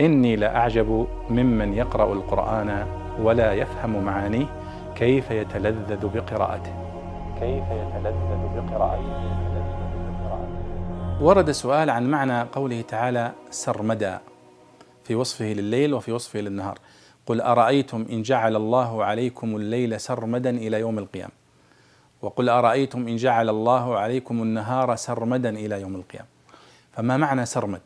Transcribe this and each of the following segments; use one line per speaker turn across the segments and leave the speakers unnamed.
إني لأعجب ممن يقرأ القرآن ولا يفهم معانيه كيف يتلذذ بقراءته. كيف يتلذذ بقراءته. ورد سؤال عن معنى قوله تعالى سرمدا في وصفه لليل وفي وصفه للنهار. قل أرأيتم إن جعل الله عليكم الليل سرمدا إلى يوم القيامة؟ وقل أرأيتم إن جعل الله عليكم النهار سرمدا إلى يوم القيامة؟ فما معنى سرمد؟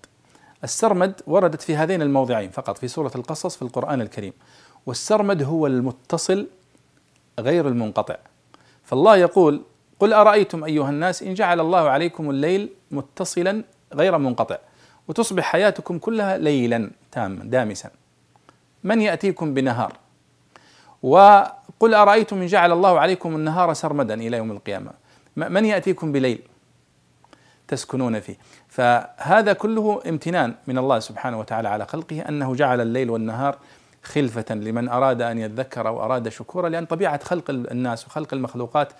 السرمد وردت في هذين الموضعين فقط في سورة القصص في القرآن الكريم. والسرمد هو المتصل غير المنقطع. فالله يقول قل أرأيتم أيها الناس إن جعل الله عليكم الليل متصلا غير منقطع وتصبح حياتكم كلها ليلا تاما دامسا. من يأتيكم بنهار؟ وقل أرأيتم إن جعل الله عليكم النهار سرمدا إلى يوم القيامة. من يأتيكم بليل؟ تسكنون فيه. فهذا كله امتنان من الله سبحانه وتعالى على خلقه أنه جعل الليل والنهار خلفة لمن أراد أن يذكر أو أراد شكورا لأن طبيعة خلق الناس وخلق المخلوقات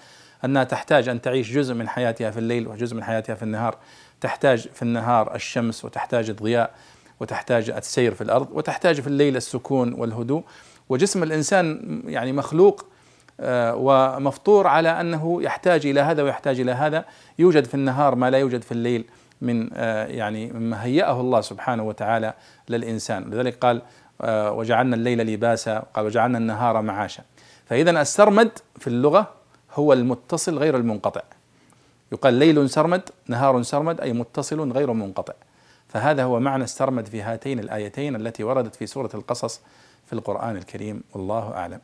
أنها تحتاج أن تعيش جزء من حياتها في الليل وجزء من حياتها في النهار. تحتاج في النهار الشمس وتحتاج الضياء وتحتاج السير في الأرض وتحتاج في الليل السكون والهدوء. وجسم الإنسان يعني مخلوق ومفطور على أنه يحتاج إلى هذا ويحتاج إلى هذا. يوجد في النهار ما لا يوجد في الليل من آه، يعني مما هيأه الله سبحانه وتعالى للإنسان. لذلك قال آه، وجعلنا الليل لباسا قال وجعلنا النهار معاشا. فإذا السرمد في اللغة هو المتصل غير المنقطع. يقال ليل سرمد نهار سرمد أي متصل غير منقطع. فهذا هو معنى السرمد في هاتين الآيتين التي وردت في سورة القصص في القرآن الكريم. والله أعلم.